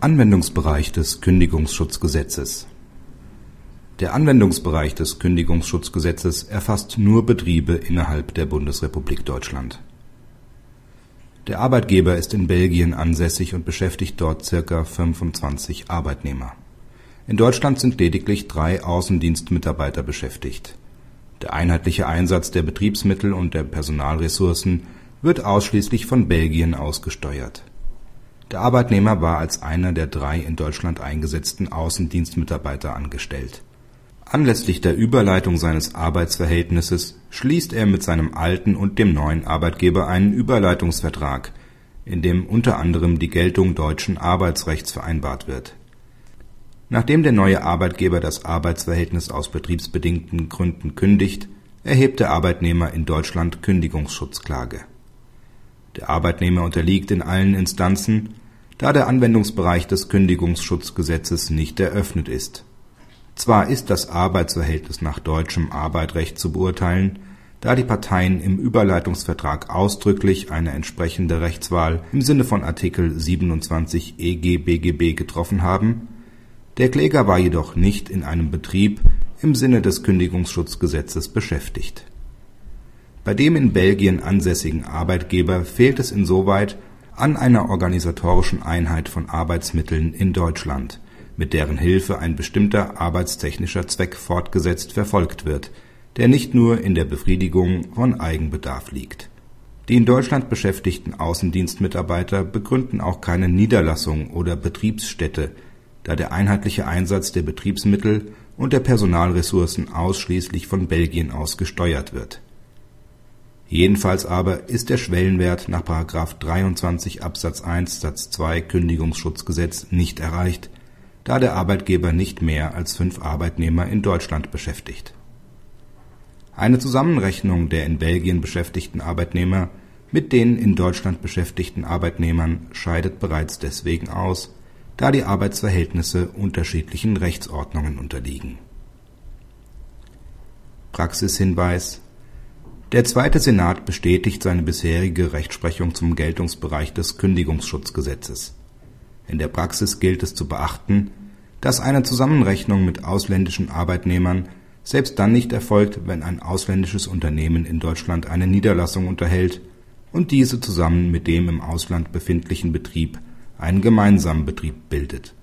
Anwendungsbereich des Kündigungsschutzgesetzes Der Anwendungsbereich des Kündigungsschutzgesetzes erfasst nur Betriebe innerhalb der Bundesrepublik Deutschland. Der Arbeitgeber ist in Belgien ansässig und beschäftigt dort circa 25 Arbeitnehmer. In Deutschland sind lediglich drei Außendienstmitarbeiter beschäftigt. Der einheitliche Einsatz der Betriebsmittel und der Personalressourcen wird ausschließlich von Belgien aus gesteuert. Der Arbeitnehmer war als einer der drei in Deutschland eingesetzten Außendienstmitarbeiter angestellt. Anlässlich der Überleitung seines Arbeitsverhältnisses schließt er mit seinem alten und dem neuen Arbeitgeber einen Überleitungsvertrag, in dem unter anderem die Geltung deutschen Arbeitsrechts vereinbart wird. Nachdem der neue Arbeitgeber das Arbeitsverhältnis aus betriebsbedingten Gründen kündigt, erhebt der Arbeitnehmer in Deutschland Kündigungsschutzklage der Arbeitnehmer unterliegt in allen Instanzen, da der Anwendungsbereich des Kündigungsschutzgesetzes nicht eröffnet ist. Zwar ist das Arbeitsverhältnis nach deutschem Arbeitsrecht zu beurteilen, da die Parteien im Überleitungsvertrag ausdrücklich eine entsprechende Rechtswahl im Sinne von Artikel 27 EG-BGB getroffen haben, der Kläger war jedoch nicht in einem Betrieb im Sinne des Kündigungsschutzgesetzes beschäftigt bei dem in Belgien ansässigen Arbeitgeber fehlt es insoweit an einer organisatorischen Einheit von Arbeitsmitteln in Deutschland, mit deren Hilfe ein bestimmter arbeitstechnischer Zweck fortgesetzt verfolgt wird, der nicht nur in der Befriedigung von Eigenbedarf liegt. Die in Deutschland beschäftigten Außendienstmitarbeiter begründen auch keine Niederlassung oder Betriebsstätte, da der einheitliche Einsatz der Betriebsmittel und der Personalressourcen ausschließlich von Belgien aus gesteuert wird Jedenfalls aber ist der Schwellenwert nach § 23 Absatz 1 Satz 2 Kündigungsschutzgesetz nicht erreicht, da der Arbeitgeber nicht mehr als fünf Arbeitnehmer in Deutschland beschäftigt. Eine Zusammenrechnung der in Belgien beschäftigten Arbeitnehmer mit den in Deutschland beschäftigten Arbeitnehmern scheidet bereits deswegen aus, da die Arbeitsverhältnisse unterschiedlichen Rechtsordnungen unterliegen. Praxishinweis der Zweite Senat bestätigt seine bisherige Rechtsprechung zum Geltungsbereich des Kündigungsschutzgesetzes. In der Praxis gilt es zu beachten, dass eine Zusammenrechnung mit ausländischen Arbeitnehmern selbst dann nicht erfolgt, wenn ein ausländisches Unternehmen in Deutschland eine Niederlassung unterhält und diese zusammen mit dem im Ausland befindlichen Betrieb einen gemeinsamen Betrieb bildet